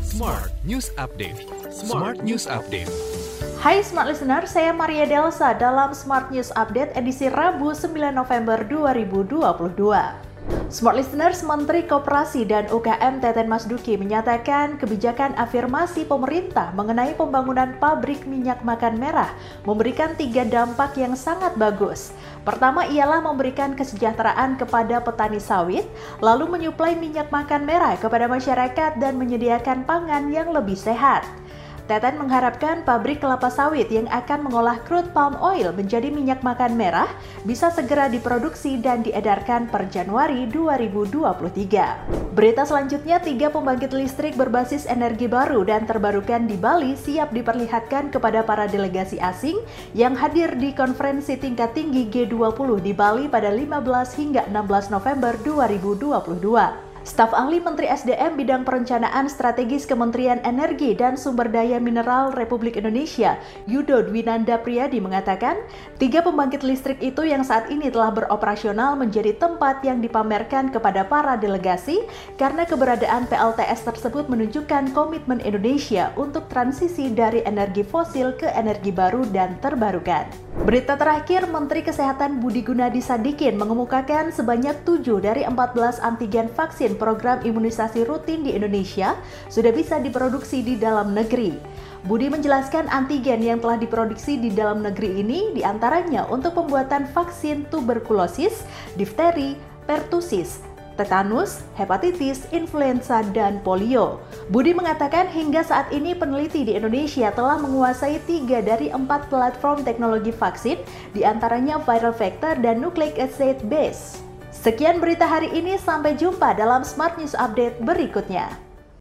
Smart News Update. Smart News Update. Hai Smart Listener, saya Maria Delsa dalam Smart News Update edisi Rabu 9 November 2022. Smart Listeners, Menteri Koperasi dan UKM Teten Mas Duki menyatakan kebijakan afirmasi pemerintah mengenai pembangunan pabrik minyak makan merah memberikan tiga dampak yang sangat bagus. Pertama ialah memberikan kesejahteraan kepada petani sawit, lalu menyuplai minyak makan merah kepada masyarakat dan menyediakan pangan yang lebih sehat. Teten mengharapkan pabrik kelapa sawit yang akan mengolah crude palm oil menjadi minyak makan merah bisa segera diproduksi dan diedarkan per Januari 2023. Berita selanjutnya, tiga pembangkit listrik berbasis energi baru dan terbarukan di Bali siap diperlihatkan kepada para delegasi asing yang hadir di konferensi tingkat tinggi G20 di Bali pada 15 hingga 16 November 2022. Staf ahli Menteri SDM bidang perencanaan strategis Kementerian Energi dan Sumber Daya Mineral Republik Indonesia, Yudo Dwinanda Priyadi mengatakan, tiga pembangkit listrik itu yang saat ini telah beroperasional menjadi tempat yang dipamerkan kepada para delegasi karena keberadaan PLTS tersebut menunjukkan komitmen Indonesia untuk transisi dari energi fosil ke energi baru dan terbarukan. Berita terakhir, Menteri Kesehatan Budi Gunadi Sadikin mengemukakan sebanyak 7 dari 14 antigen vaksin program imunisasi rutin di Indonesia sudah bisa diproduksi di dalam negeri. Budi menjelaskan antigen yang telah diproduksi di dalam negeri ini di antaranya untuk pembuatan vaksin tuberkulosis, difteri, pertusis, tetanus, hepatitis, influenza, dan polio. Budi mengatakan hingga saat ini peneliti di Indonesia telah menguasai tiga dari empat platform teknologi vaksin, di antaranya viral vector dan nucleic acid base. Sekian berita hari ini, sampai jumpa dalam Smart News Update berikutnya.